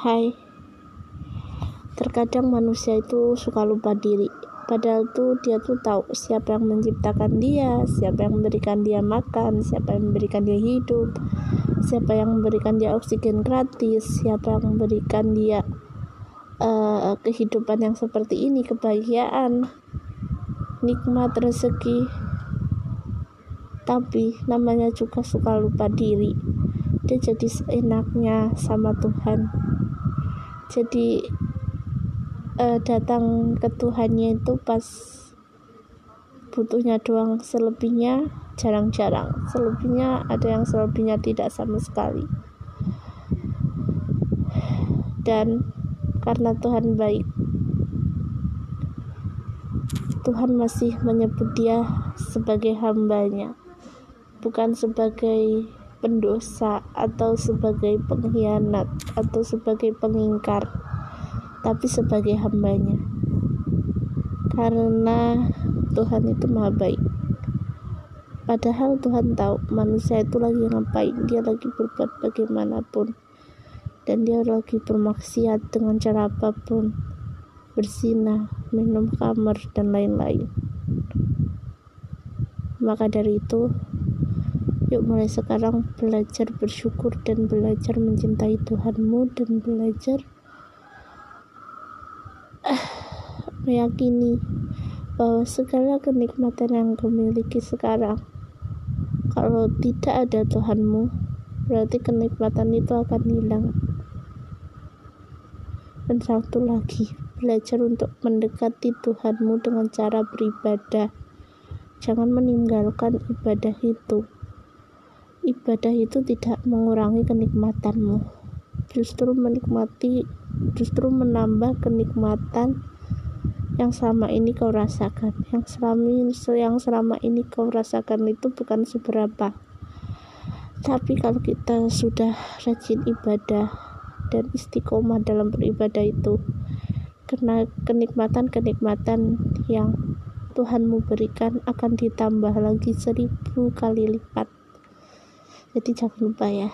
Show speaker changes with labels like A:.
A: Hai. Terkadang manusia itu suka lupa diri. Padahal tuh dia tuh tahu siapa yang menciptakan dia Siapa yang memberikan dia makan Siapa yang memberikan dia hidup Siapa yang memberikan dia oksigen gratis Siapa yang memberikan dia uh, kehidupan yang seperti ini Kebahagiaan Nikmat rezeki. Tapi namanya juga suka lupa diri. Dia jadi seenaknya sama Tuhan jadi uh, datang ke Tuhannya itu pas butuhnya doang selebihnya jarang-jarang. Selebihnya ada yang selebihnya tidak sama sekali. Dan karena Tuhan baik Tuhan masih menyebut dia sebagai hambanya bukan sebagai pendosa atau sebagai pengkhianat atau sebagai pengingkar tapi sebagai hambanya. Karena Tuhan itu maha baik. Padahal Tuhan tahu manusia itu lagi ngapain dia lagi berbuat bagaimanapun dan dia lagi bermaksiat dengan cara apa pun berzina minum kamar dan lain-lain. Maka dari itu Yuk mulai sekarang belajar bersyukur dan belajar mencintai Tuhanmu dan belajar uh, meyakini bahwa segala kenikmatan yang kau miliki sekarang kalau tidak ada Tuhanmu berarti kenikmatan itu akan hilang. Dan satu lagi belajar untuk mendekati Tuhanmu dengan cara beribadah. Jangan meninggalkan ibadah itu ibadah itu tidak mengurangi kenikmatanmu. Justru menikmati justru menambah kenikmatan yang selama ini kau rasakan. Yang selama ini, yang selama ini kau rasakan itu bukan seberapa. Tapi kalau kita sudah rajin ibadah dan istiqomah dalam beribadah itu karena kenikmatan-kenikmatan yang Tuhanmu berikan akan ditambah lagi seribu kali lipat jadi jangan lupa ya